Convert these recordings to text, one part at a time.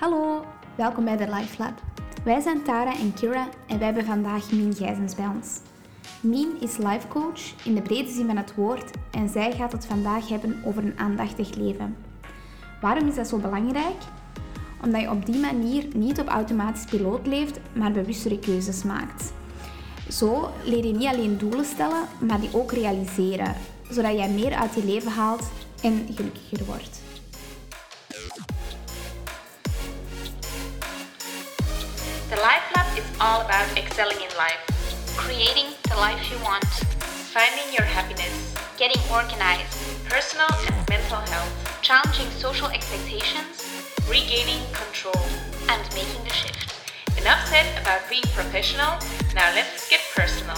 Hallo, welkom bij de Life Lab. Wij zijn Tara en Kira en wij hebben vandaag Mien Gijzens bij ons. Mien is life coach in de brede zin van het woord en zij gaat het vandaag hebben over een aandachtig leven. Waarom is dat zo belangrijk? Omdat je op die manier niet op automatisch piloot leeft, maar bewustere keuzes maakt. Zo leer je niet alleen doelen stellen, maar die ook realiseren, zodat jij meer uit je leven haalt en gelukkiger wordt. Life, creating the life you want, finding your happiness, getting organized, personal and mental health, challenging social expectations, regaining control, and making the shift. Enough said about being professional, now let's get personal.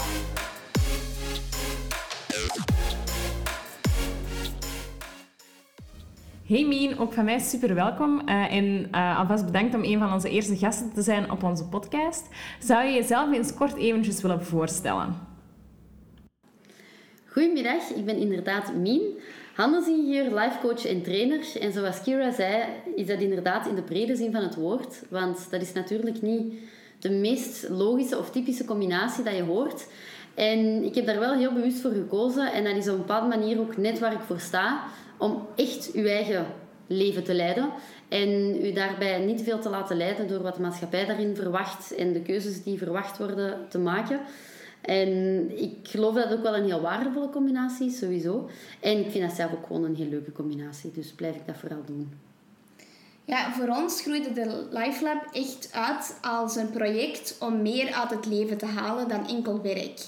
Hey Mien, ook van mij super welkom uh, en uh, alvast bedankt om een van onze eerste gasten te zijn op onze podcast. Zou je jezelf eens kort eventjes willen voorstellen? Goedemiddag, ik ben inderdaad Mien, handelsingenieur, lifecoach en trainer. En zoals Kira zei, is dat inderdaad in de brede zin van het woord. Want dat is natuurlijk niet de meest logische of typische combinatie dat je hoort. En ik heb daar wel heel bewust voor gekozen. En dat is op een bepaalde manier ook net waar ik voor sta om echt uw eigen leven te leiden. En u daarbij niet veel te laten leiden door wat de maatschappij daarin verwacht en de keuzes die verwacht worden te maken. En ik geloof dat het ook wel een heel waardevolle combinatie is, sowieso. En ik vind dat zelf ook gewoon een heel leuke combinatie. Dus blijf ik dat vooral doen. Ja, voor ons groeide de Life Lab echt uit als een project om meer uit het leven te halen dan enkel werk.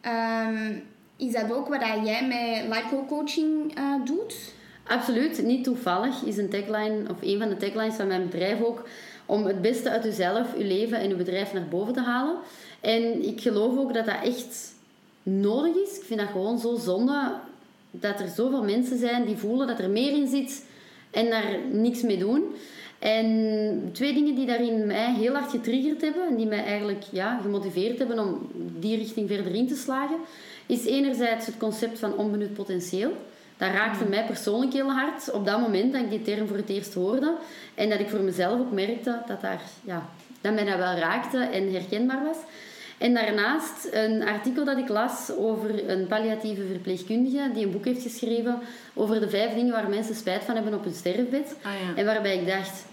Ehm, is dat ook wat jij met life coaching uh, doet? Absoluut, niet toevallig is een tagline, of een van de taglines van mijn bedrijf ook, om het beste uit jezelf, je leven en je bedrijf naar boven te halen. En ik geloof ook dat dat echt nodig is. Ik vind dat gewoon zo zonde dat er zoveel mensen zijn die voelen dat er meer in zit en daar niks mee doen. En twee dingen die daarin mij heel hard getriggerd hebben en die mij eigenlijk ja, gemotiveerd hebben om die richting verder in te slagen, is enerzijds het concept van onbenut potentieel. Dat raakte mij persoonlijk heel hard op dat moment dat ik die term voor het eerst hoorde. En dat ik voor mezelf ook merkte dat, daar, ja, dat mij dat wel raakte en herkenbaar was. En daarnaast een artikel dat ik las over een palliatieve verpleegkundige die een boek heeft geschreven over de vijf dingen waar mensen spijt van hebben op hun sterfbed. Ah, ja. En waarbij ik dacht,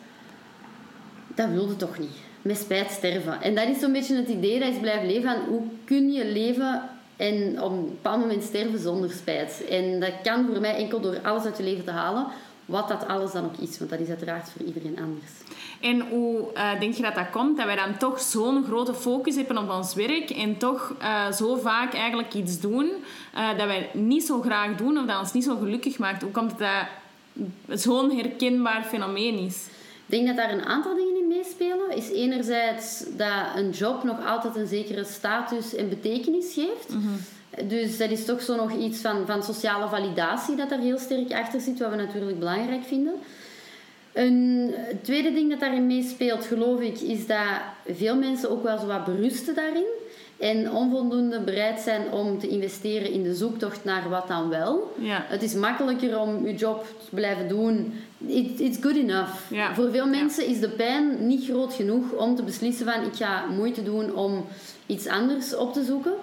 dat wilde toch niet. Met spijt sterven. En dat is zo'n beetje het idee dat is blijven leven van hoe kun je leven en op een bepaald moment sterven zonder spijt. En dat kan voor mij enkel door alles uit je leven te halen. Wat dat alles dan ook is, want dat is uiteraard voor iedereen anders. En hoe uh, denk je dat dat komt? Dat wij dan toch zo'n grote focus hebben op ons werk en toch uh, zo vaak eigenlijk iets doen uh, dat wij niet zo graag doen of dat ons niet zo gelukkig maakt. Hoe komt het dat zo'n herkenbaar fenomeen is? Ik denk dat daar een aantal dingen in meespelen. Is enerzijds dat een job nog altijd een zekere status en betekenis geeft. Mhm. Dus dat is toch zo nog iets van, van sociale validatie dat daar heel sterk achter zit, wat we natuurlijk belangrijk vinden. Een tweede ding dat daarin meespeelt, geloof ik, is dat veel mensen ook wel zo wat berusten daarin. En onvoldoende bereid zijn om te investeren in de zoektocht naar wat dan wel. Ja. Het is makkelijker om je job te blijven doen. It, it's good enough. Ja. Voor veel mensen is de pijn niet groot genoeg om te beslissen van ik ga moeite doen om iets anders op te zoeken.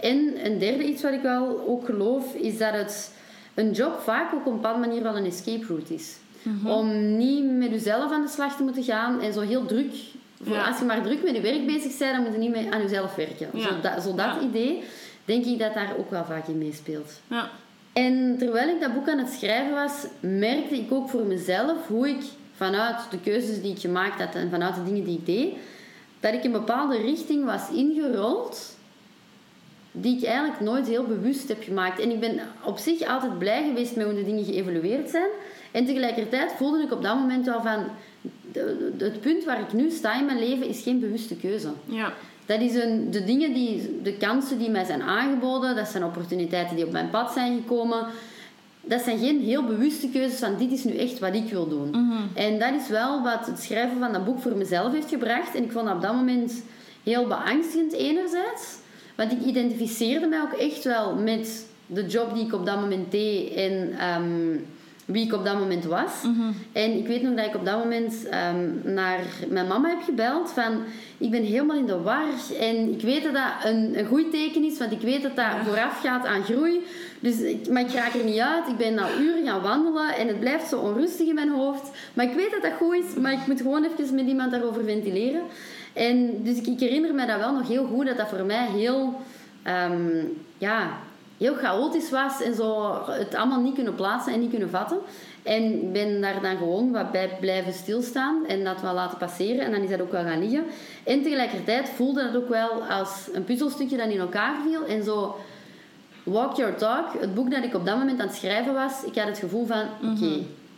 En een derde iets wat ik wel ook geloof, is dat het een job vaak ook op een bepaalde manier wel een escape route is. Om niet met jezelf aan de slag te moeten gaan en zo heel druk. Voor, Ja. Als je maar druk met je werk bezig bent, dan moet je niet meer aan jezelf werken. Ja. Zo dat, zo dat Ja. idee, denk ik dat daar ook wel vaak in meespeelt. Ja. En terwijl ik dat boek aan het schrijven was, merkte ik ook voor mezelf hoe ik vanuit de keuzes die ik gemaakt had en vanuit de dingen die ik deed, dat ik een bepaalde richting was ingerold die ik eigenlijk nooit heel bewust heb gemaakt. En ik ben op zich altijd blij geweest met hoe de dingen geëvolueerd zijn. En tegelijkertijd voelde ik op dat moment wel van... de- de- het punt waar ik nu sta in mijn leven is geen bewuste keuze. Ja. Dat is een, de dingen die, de kansen die mij zijn aangeboden, dat zijn opportuniteiten die op mijn pad zijn gekomen. Dat zijn geen heel bewuste keuzes van dit is nu echt wat ik wil doen. En dat is wel wat het schrijven van dat boek voor mezelf heeft gebracht. En ik vond dat op dat moment heel beangstigend enerzijds. Want ik identificeerde mij ook echt wel met de job die ik op dat moment deed. En ehm, wie ik op dat moment was. En ik weet nog dat ik op dat moment ehm, naar mijn mama heb gebeld van... Ik ben helemaal in de war en ik weet dat dat een, een goed teken is, want ik weet dat dat vooraf gaat aan groei. Dus ik, maar ik raak er niet uit. Ik ben al uren gaan wandelen en het blijft zo onrustig in mijn hoofd. Maar ik weet dat dat goed is, maar ik moet gewoon even met iemand daarover ventileren. En dus ik, ik herinner me dat wel nog heel goed, dat dat voor mij heel... ehm, ja, heel chaotisch was en zo het allemaal niet kunnen plaatsen en niet kunnen vatten. En ik ben daar dan gewoon wat bij blijven stilstaan en dat wel laten passeren. En dan is dat ook wel gaan liggen. En tegelijkertijd voelde dat ook wel als een puzzelstukje dat in elkaar viel. En zo Walk Your Talk, het boek dat ik op dat moment aan het schrijven was, ik had het gevoel van, oké,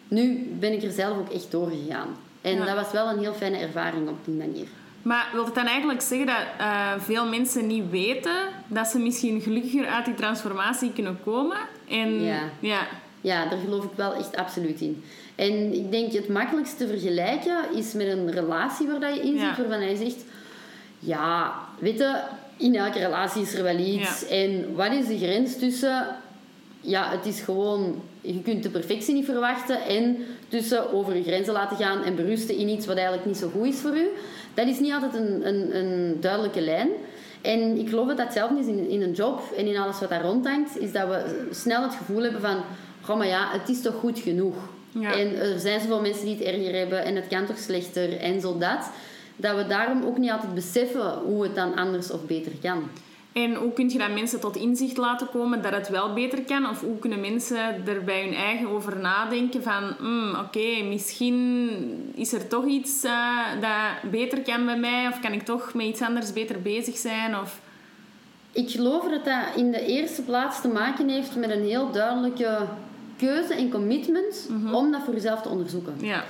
nu ben ik er zelf ook echt doorgegaan. En Ja. dat was wel een heel fijne ervaring op die manier. Maar wil het dan eigenlijk zeggen dat eh, veel mensen niet weten dat ze misschien gelukkiger uit die transformatie kunnen komen? En, Ja. ja. Ja, daar geloof ik wel echt absoluut in. En ik denk het makkelijkste te vergelijken is met een relatie waar dat je in zit, Ja. waarvan hij zegt, ja, weet je, in elke relatie is er wel iets. Ja. En wat is de grens tussen, ja, het is gewoon, je kunt de perfectie niet verwachten en tussen over je grenzen laten gaan en berusten in iets wat eigenlijk niet zo goed is voor u. Dat is niet altijd een, een, een duidelijke lijn. En ik geloof dat dat hetzelfde is in, in een job en in alles wat daar rondhangt, is dat we snel het gevoel hebben van, goh, maar ja, het is toch goed genoeg. Ja. En er zijn zoveel mensen die het erger hebben en het kan toch slechter en zo dat. Dat we daarom ook niet altijd beseffen hoe het dan anders of beter kan. En hoe kun je dan mensen tot inzicht laten komen dat het wel beter kan? Of hoe kunnen mensen er bij hun eigen over nadenken van... "Hmm, Oké, misschien is er toch iets eh, dat beter kan bij mij. Of kan ik toch met iets anders beter bezig zijn? Of... Ik geloof dat dat in de eerste plaats te maken heeft met een heel duidelijke keuze en commitment om dat voor jezelf te onderzoeken. Ja.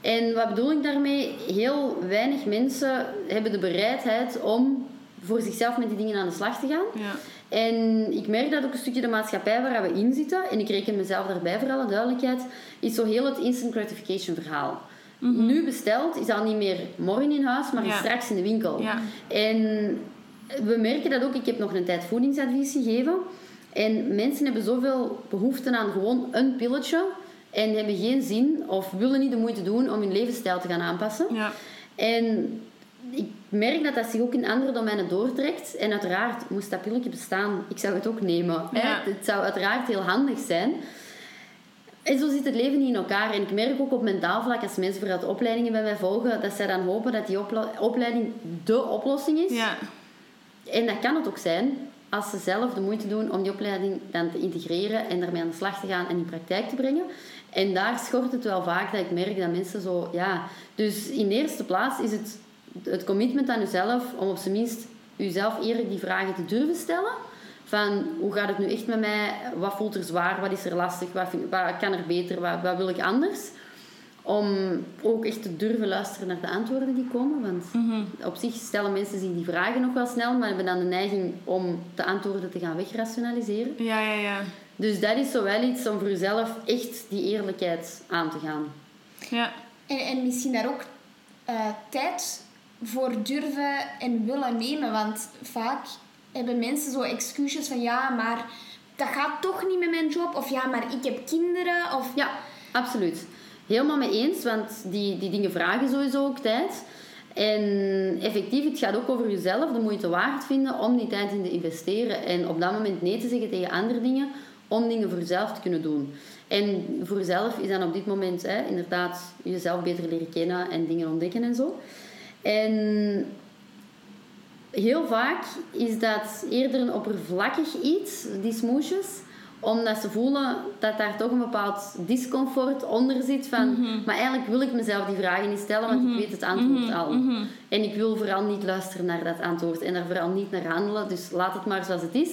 En wat bedoel ik daarmee? Heel weinig mensen hebben de bereidheid om voor zichzelf met die dingen aan de slag te gaan. Ja. En ik merk dat ook een stukje de maatschappij waar we in zitten, en ik reken mezelf daarbij voor alle duidelijkheid, is zo heel het instant gratification verhaal. Nu besteld is al niet meer morgen in huis, maar Ja. straks in de winkel. Ja. En we merken dat ook. Ik heb nog een tijd voedingsadvies gegeven. En mensen hebben zoveel behoefte aan gewoon een pilletje. En hebben geen zin of willen niet de moeite doen om hun levensstijl te gaan aanpassen. Ja. En ik merk dat dat zich ook in andere domeinen doortrekt. En uiteraard, moest dat pilletje bestaan, ik zou het ook nemen. Ja. Het zou uiteraard heel handig zijn. En zo zit het leven niet in elkaar. En ik merk ook op mentaal vlak, als mensen vooruit opleidingen bij mij volgen, dat zij dan hopen dat die opleiding de oplossing is. Ja. En dat kan het ook zijn, als ze zelf de moeite doen om die opleiding dan te integreren en daarmee aan de slag te gaan en in praktijk te brengen. En daar schort het wel vaak dat ik merk dat mensen zo, ja. Dus in de eerste plaats is het het commitment aan jezelf om op zijn minst jezelf eerlijk die vragen te durven stellen. Van hoe gaat het nu echt met mij? Wat voelt er zwaar? Wat is er lastig? Wat, vind- wat kan er beter? Wat, wat wil ik anders? Om ook echt te durven luisteren naar de antwoorden die komen. Want op zich stellen mensen zich die vragen nog wel snel, maar hebben dan de neiging om de antwoorden te gaan wegrationaliseren. Ja, ja, ja. Dus dat is zo wel iets om voor jezelf echt die eerlijkheid aan te gaan. Ja. En, en misschien daar ook eh, tijd voor durven en willen nemen. Want vaak hebben mensen zo excuses van ja, maar dat gaat toch niet met mijn job. Of ja, maar ik heb kinderen. Of Ja, absoluut. Helemaal mee eens, want die, die dingen vragen sowieso ook tijd. En effectief, het gaat ook over jezelf de moeite waard vinden om die tijd in te investeren. En op dat moment nee te zeggen tegen andere dingen, om dingen voor jezelf te kunnen doen. En voor jezelf is dan op dit moment hè, inderdaad jezelf beter leren kennen en dingen ontdekken en zo. En heel vaak is dat eerder een oppervlakkig iets, die smoesjes. Omdat ze voelen dat daar toch een bepaald discomfort onder zit. Van, Maar eigenlijk wil ik mezelf die vragen niet stellen, want ik weet het antwoord al. En ik wil vooral niet luisteren naar dat antwoord en daar vooral niet naar handelen. Dus laat het maar zoals het is.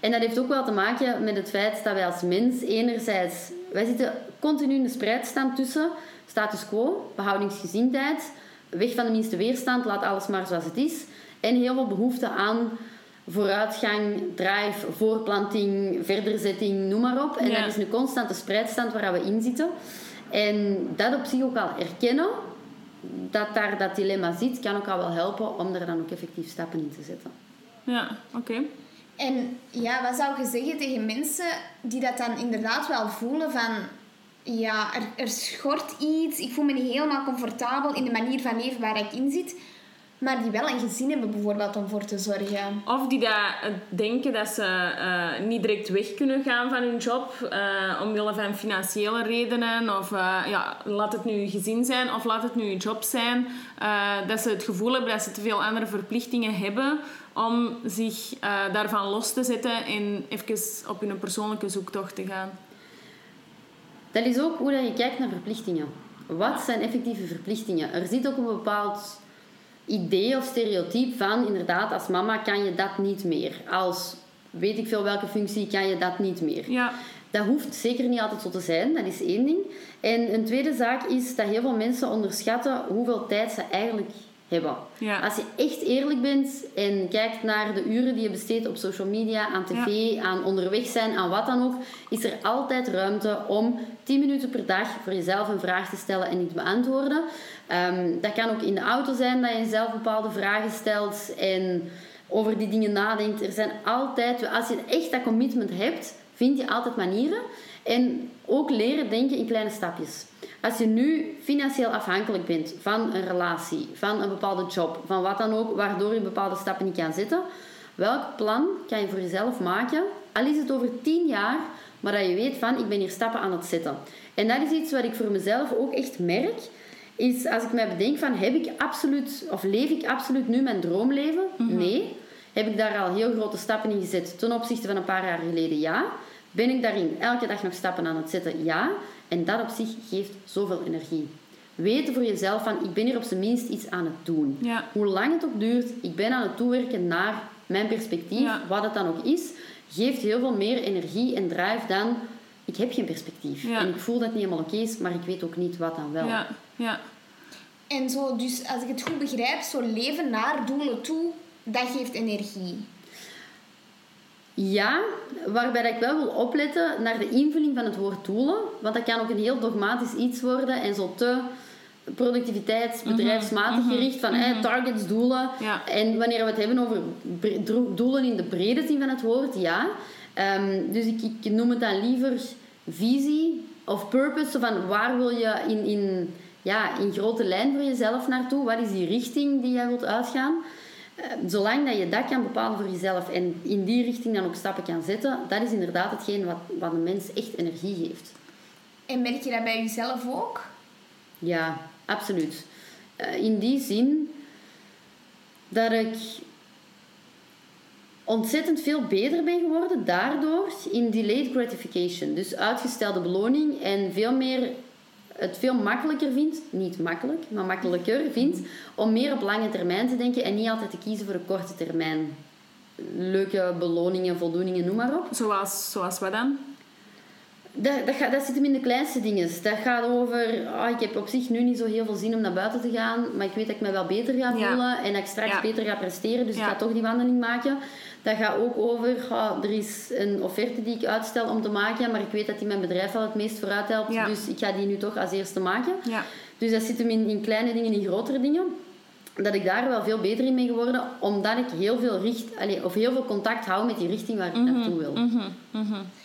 En dat heeft ook wel te maken met het feit dat wij als mens enerzijds... Wij zitten continu in de spreidstand tussen status quo, behoudingsgezindheid, weg van de minste weerstand, laat alles maar zoals het is. En heel veel behoefte aan vooruitgang, drive, voorplanting, verderzetting, noem maar op. En Ja. dat is een constante spreidstand waar we in zitten. En dat op zich ook al erkennen, dat daar dat dilemma zit, kan ook al wel helpen om er dan ook effectief stappen in te zetten. Ja, oké. En ja, wat zou je zeggen tegen mensen die dat dan inderdaad wel voelen van... ja, er, er schort iets. Ik voel me niet helemaal comfortabel in de manier van leven waar ik in zit. Maar die wel een gezin hebben bijvoorbeeld om voor te zorgen. Of die dat eh, denken dat ze eh, niet direct weg kunnen gaan van hun job. eh, omwille van financiële redenen. Of ja, laat het nu je gezin zijn of laat het nu je job zijn. Dat ze het gevoel hebben dat ze te veel andere verplichtingen hebben. Om zich daarvan los te zetten en even op hun persoonlijke zoektocht te gaan. Dat is ook hoe je kijkt naar verplichtingen. Wat zijn effectieve verplichtingen? Er zit ook een bepaald idee of stereotype van, inderdaad, als mama kan je dat niet meer. Als weet ik veel welke functie kan je dat niet meer. Ja, Dat hoeft zeker niet altijd zo te zijn, dat is één ding. En een tweede zaak is dat heel veel mensen onderschatten hoeveel tijd ze eigenlijk hebben. Ja. Als je echt eerlijk bent en kijkt naar de uren die je besteedt op social media, aan tv, aan onderweg zijn, aan wat dan ook, is er altijd ruimte om 10 minuten per dag voor jezelf een vraag te stellen en niet te beantwoorden. Ehm, dat kan ook in de auto zijn dat je jezelf bepaalde vragen stelt en over die dingen nadenkt. Er zijn altijd, als je echt dat commitment hebt, vind je altijd manieren. En ook leren denken in kleine stapjes. Als je nu financieel afhankelijk bent van een relatie, van een bepaalde job, van wat dan ook, waardoor je bepaalde stappen niet kan zetten, welk plan kan je voor jezelf maken? Al is het over tien jaar, maar dat je weet van ik ben hier stappen aan het zetten. En dat is iets wat ik voor mezelf ook echt merk. Is als ik mij bedenk van heb ik absoluut of leef ik absoluut nu mijn droomleven? Nee. Heb ik daar al heel grote stappen in gezet ten opzichte van een paar jaar geleden? Ja. Ben ik daarin elke dag nog stappen aan het zetten? Ja. En dat op zich geeft zoveel energie. Weten voor jezelf van, ik ben hier op zijn minst iets aan het doen. Ja. Hoe lang het ook duurt, ik ben aan het toewerken naar mijn perspectief, Ja. wat het dan ook is, geeft heel veel meer energie en drive dan, ik heb geen perspectief. Ja. En ik voel dat het niet helemaal oké is, maar ik weet ook niet wat dan wel. ja, ja. En zo, dus als ik het goed begrijp, zo leven naar doelen toe, dat geeft energie. Ja, waarbij dat ik wel wil opletten naar de invulling van het woord doelen. Want dat kan ook een heel dogmatisch iets worden en zo te productiviteits, bedrijfsmatig gericht van eh, targets, doelen. Ja. En wanneer we het hebben over doelen in de brede zin van het woord, ja. Ehm, dus ik, ik noem het dan liever visie of purpose. Zo van waar wil je in, in, ja, in grote lijn voor jezelf naartoe? Wat is die richting die jij wilt uitgaan? Eh, zolang dat je dat kan bepalen voor jezelf en in die richting dan ook stappen kan zetten, dat is inderdaad hetgeen wat, wat een mens echt energie geeft. En merk je dat bij jezelf ook? Ja, absoluut. Eh, in die zin dat ik ontzettend veel beter ben geworden daardoor in delayed gratification. Dus uitgestelde beloning en veel meer het veel makkelijker vindt, niet makkelijk, maar makkelijker vindt, om meer op lange termijn te denken en niet altijd te kiezen voor de korte termijn. Leuke beloningen, voldoeningen, noem maar op. Zoals, zoals wat dan? Dat, dat, gaat, dat zit hem in de kleinste dingen. Dat gaat over, ah, ik heb op zich nu niet zo heel veel zin om naar buiten te gaan, maar ik weet dat ik me wel beter ga Ja. voelen en dat ik straks Ja. beter ga presteren, dus Ja. ik ga toch die wandeling maken. Dat gaat ook over, ah, er is een offerte die ik uitstel om te maken, maar ik weet dat die mijn bedrijf wel het meest vooruit helpt, dus ik ga die nu toch als eerste maken. Ja. Dus dat zit hem in, in kleine dingen, in grotere dingen. Dat ik daar wel veel beter in ben geworden, omdat ik heel veel, richt, allee, of heel veel contact hou met die richting waar ik Mhm. naartoe wil.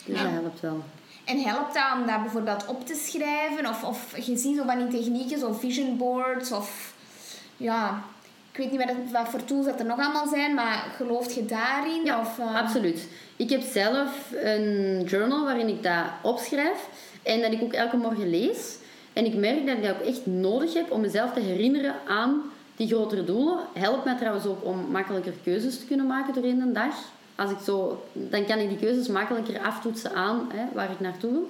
Dus dat helpt wel. En helpt dat om dat bijvoorbeeld op te schrijven? Of, of je ziet zo van die technieken, zo vision boards of... Ja, ik weet niet wat, wat voor tools dat er nog allemaal zijn, maar gelooft je daarin? Ja, of, eh, absoluut. Ik heb zelf een journal waarin ik dat opschrijf en dat ik ook elke morgen lees. En ik merk dat ik dat ook echt nodig heb om mezelf te herinneren aan die grotere doelen. Helpt mij trouwens ook om makkelijker keuzes te kunnen maken doorheen de dag. Als ik zo, dan kan ik die keuzes makkelijker aftoetsen aan hè, waar ik naartoe wil.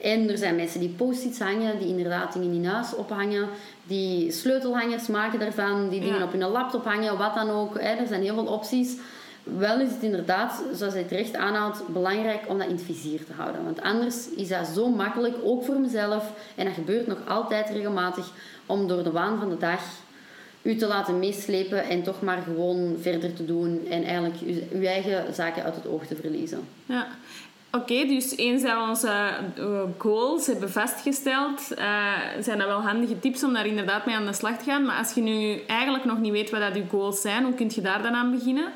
En er zijn mensen die post-its hangen, die inderdaad dingen in huis ophangen, die sleutelhangers maken daarvan, die dingen Ja. op hun laptop hangen, wat dan ook. Hè. Er zijn heel veel opties. Wel is het inderdaad, zoals hij terecht aanhaalt, belangrijk om dat in het vizier te houden. Want anders is dat zo makkelijk, ook voor mezelf, en dat gebeurt nog altijd regelmatig, om door de waan van de dag u te laten meeslepen en toch maar gewoon verder te doen en eigenlijk uw, uw eigen zaken uit het oog te verliezen. Ja. Oké, dus eens dat we onze eh, goals hebben vastgesteld, eh, zijn dat wel handige tips om daar inderdaad mee aan de slag te gaan. Maar als je nu eigenlijk nog niet weet wat dat je goals zijn, hoe kun je daar dan aan beginnen?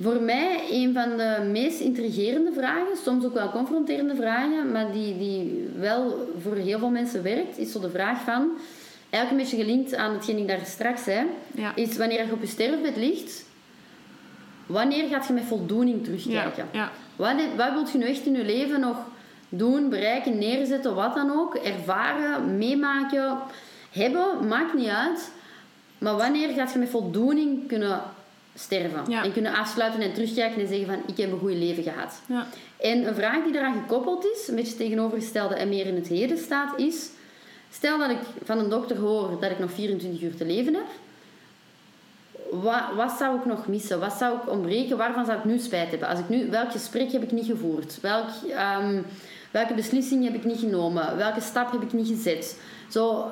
Voor mij een van de meest intrigerende vragen, soms ook wel confronterende vragen, maar die, die wel voor heel veel mensen werkt, is zo de vraag van, eigenlijk een beetje gelinkt aan hetgeen ik daar straks zei, Ja. is wanneer je op je sterfbed ligt, wanneer gaat je met voldoening terugkijken? Ja, ja. Wat, wat wilt je nu echt in je leven nog doen, bereiken, neerzetten, wat dan ook, ervaren, meemaken, hebben, maakt niet uit. Maar wanneer gaat je met voldoening kunnen sterven? Ja. En kunnen afsluiten en terugkijken en zeggen van, ik heb een goed leven gehad. ja. En een vraag die daaraan gekoppeld is, een beetje tegenovergestelde en meer in het heden staat, is... Stel dat ik van een dokter hoor dat ik nog 24 uur te leven heb. Wat, wat zou ik nog missen? Wat zou ik ontbreken? Waarvan zou ik nu spijt hebben? Als ik nu, welk gesprek heb ik niet gevoerd? Welk, ehm, welke beslissing heb ik niet genomen? Welke stap heb ik niet gezet? Zo,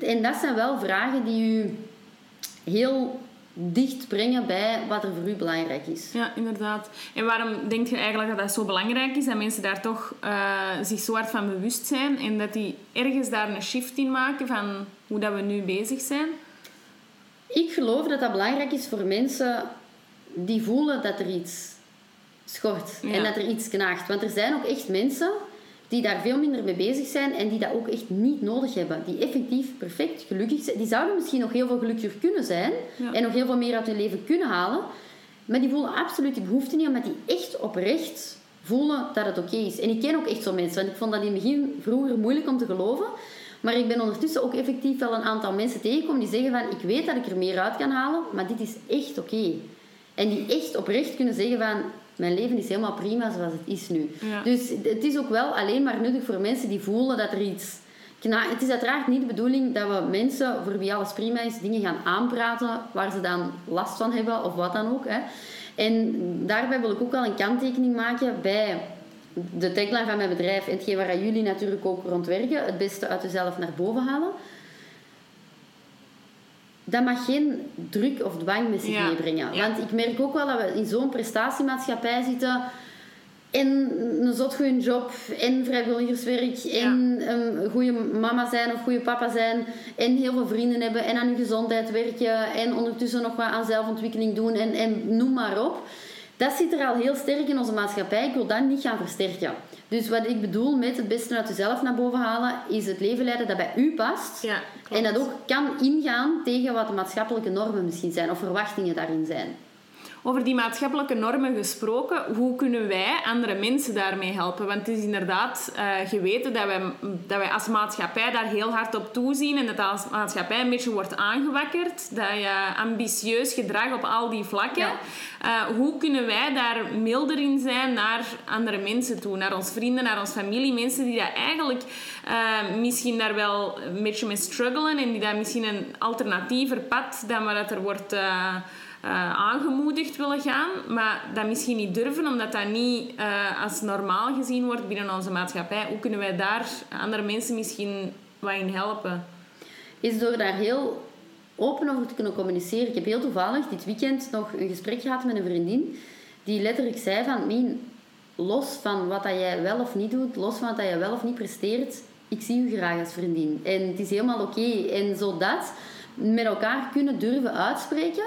en dat zijn wel vragen die u heel dicht brengen bij wat er voor u belangrijk is. Ja, inderdaad. En waarom denk je eigenlijk dat dat zo belangrijk is? Dat mensen daar toch eh, zich zo hard van bewust zijn en dat die ergens daar een shift in maken van hoe dat we nu bezig zijn? Ik geloof dat dat belangrijk is voor mensen die voelen dat er iets schort Ja. en dat er iets knaagt. Want er zijn ook echt mensen die daar veel minder mee bezig zijn en die dat ook echt niet nodig hebben. Die effectief perfect gelukkig zijn. Die zouden misschien nog heel veel gelukkiger kunnen zijn Ja. en nog heel veel meer uit hun leven kunnen halen. Maar die voelen absoluut die behoefte niet, omdat die echt oprecht voelen dat het oké is. En ik ken ook echt zo mensen, want ik vond dat in het begin vroeger moeilijk om te geloven. Maar ik ben ondertussen ook effectief wel een aantal mensen tegengekomen die zeggen van ik weet dat ik er meer uit kan halen, maar dit is echt oké. En die echt oprecht kunnen zeggen van mijn leven is helemaal prima zoals het is nu. Ja. Dus het is ook wel alleen maar nuttig voor mensen die voelen dat er iets... kna- Het is uiteraard niet de bedoeling dat we mensen voor wie alles prima is dingen gaan aanpraten waar ze dan last van hebben of wat dan ook. Hè. En daarbij wil ik ook wel een kanttekening maken bij de tagline van mijn bedrijf en hetgeen waar jullie natuurlijk ook rond werken, het beste uit jezelf naar boven halen. Dat mag geen druk of dwang met zich Ja, meebrengen. Want ik merk ook wel dat we in zo'n prestatiemaatschappij zitten en een zot goede job en vrijwilligerswerk en een goede mama zijn of goede papa zijn en heel veel vrienden hebben en aan je gezondheid werken en ondertussen nog wat aan zelfontwikkeling doen en, en noem maar op. Dat zit er al heel sterk in onze maatschappij. Ik wil dat niet gaan versterken. Dus wat ik bedoel met het beste uit jezelf naar boven halen, is het leven leiden dat bij u past. Ja, en dat ook kan ingaan tegen wat de maatschappelijke normen misschien zijn of verwachtingen daarin zijn. Over die maatschappelijke normen gesproken, hoe kunnen wij andere mensen daarmee helpen? Want het is inderdaad eh, geweten dat wij, dat wij als maatschappij daar heel hard op toezien en dat als maatschappij een beetje wordt aangewakkerd. Dat je ambitieus gedrag op al die vlakken. Ja. Eh, hoe kunnen wij daar milder in zijn naar andere mensen toe? Naar ons vrienden, naar onze familie. Mensen die dat eigenlijk eh, misschien daar wel een beetje mee struggelen en die daar misschien een alternatiever pad dan waar dat er wordt... eh, aangemoedigd willen gaan, maar dat misschien niet durven, omdat dat niet eh, als normaal gezien wordt binnen onze maatschappij. Hoe kunnen wij daar andere mensen misschien wat in helpen? is door daar heel open over te kunnen communiceren. Ik heb heel toevallig dit weekend nog een gesprek gehad met een vriendin die letterlijk zei van Mien, los van wat dat jij wel of niet doet, los van wat dat jij wel of niet presteert, ik zie u graag als vriendin. En het is helemaal oké. En zodat met elkaar kunnen durven uitspreken,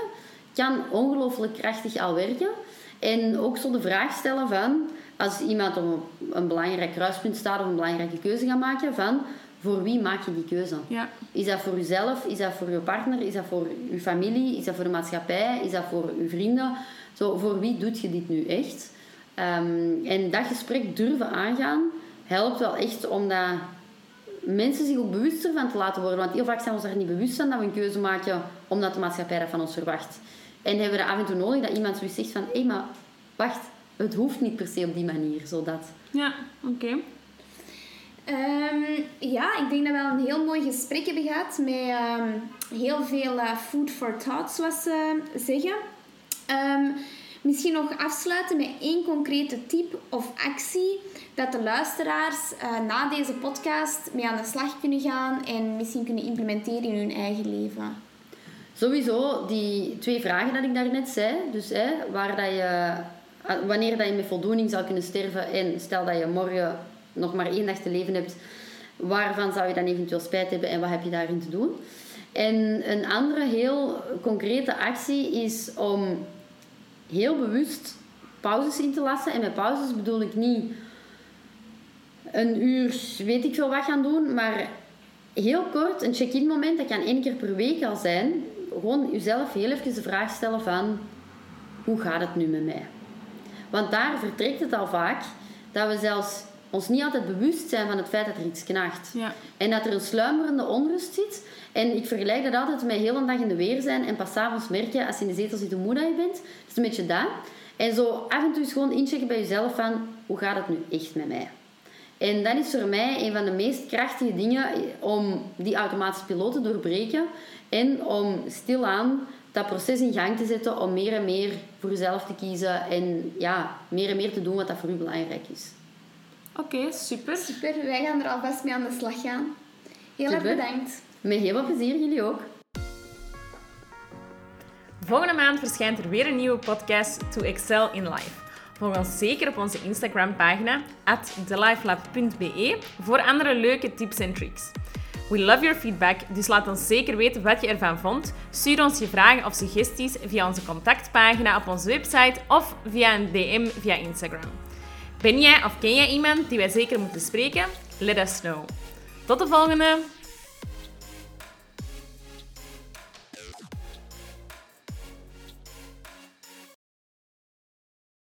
kan ongelooflijk krachtig al werken. En ook zo de vraag stellen van, als iemand op een belangrijk kruispunt staat of een belangrijke keuze gaat maken, van voor wie maak je die keuze? Ja, Is dat voor uzelf? Is dat voor je partner? Is dat voor uw familie? Is dat voor de maatschappij? Is dat voor uw vrienden? Zo, voor wie doet je dit nu echt? Ehm, en dat gesprek durven aangaan helpt wel echt om dat mensen zich ook bewuster van te laten worden. Want heel vaak zijn we ons daar niet bewust van dat we een keuze maken omdat de maatschappij dat van ons verwacht. En hebben we dat af en toe nodig dat iemand zoiets zegt van hé, maar wacht, het hoeft niet per se op die manier, zodat. ja oké. Ehm, ja, ik denk dat we wel een heel mooi gesprek hebben gehad met ehm, heel veel eh, food for thought, zoals ze zeggen. Ehm, misschien nog afsluiten met één concrete tip of actie dat de luisteraars eh, na deze podcast mee aan de slag kunnen gaan en misschien kunnen implementeren in hun eigen leven. Sowieso die twee vragen dat ik daarnet zei. Dus hè, waar dat je, eh, wanneer dat je met voldoening zou kunnen sterven en stel dat je morgen nog maar één dag te leven hebt, waarvan zou je dan eventueel spijt hebben en wat heb je daarin te doen? En een andere heel concrete actie is om heel bewust pauzes in te lassen. En met pauzes bedoel ik niet een uur, weet ik veel wat gaan doen, maar heel kort een check-in moment, dat kan één keer per week al zijn. Gewoon jezelf heel even de vraag stellen van, hoe gaat het nu met mij? Want daar vertrekt het al vaak dat we zelfs ons niet altijd bewust zijn van het feit dat er iets knaagt. Ja. En dat er een sluimerende onrust zit. En ik vergelijk dat altijd met heel een dag in de weer zijn en pas avonds merken als je in de zetel zit hoe moe dat je bent. Het is een beetje dat. En zo af en toe eens gewoon inchecken bij jezelf van hoe gaat het nu echt met mij? En dat is voor mij een van de meest krachtige dingen om die automatische piloot te doorbreken en om stilaan dat proces in gang te zetten om meer en meer voor jezelf te kiezen en ja, meer en meer te doen wat dat voor u belangrijk is. Oké, super. Super, wij gaan er alvast mee aan de slag gaan. Heel erg bedankt. Met heel veel plezier, jullie ook. Volgende maand verschijnt er weer een nieuwe podcast To Excel in Life. Volg ons zeker op onze Instagram-pagina at thelifelab.be voor andere leuke tips en tricks. We love your feedback, dus laat ons zeker weten wat je ervan vond. Stuur ons je vragen of suggesties via onze contactpagina op onze website of via een DM via Instagram. Ben jij of ken jij iemand die wij zeker moeten spreken? Let us know. Tot de volgende!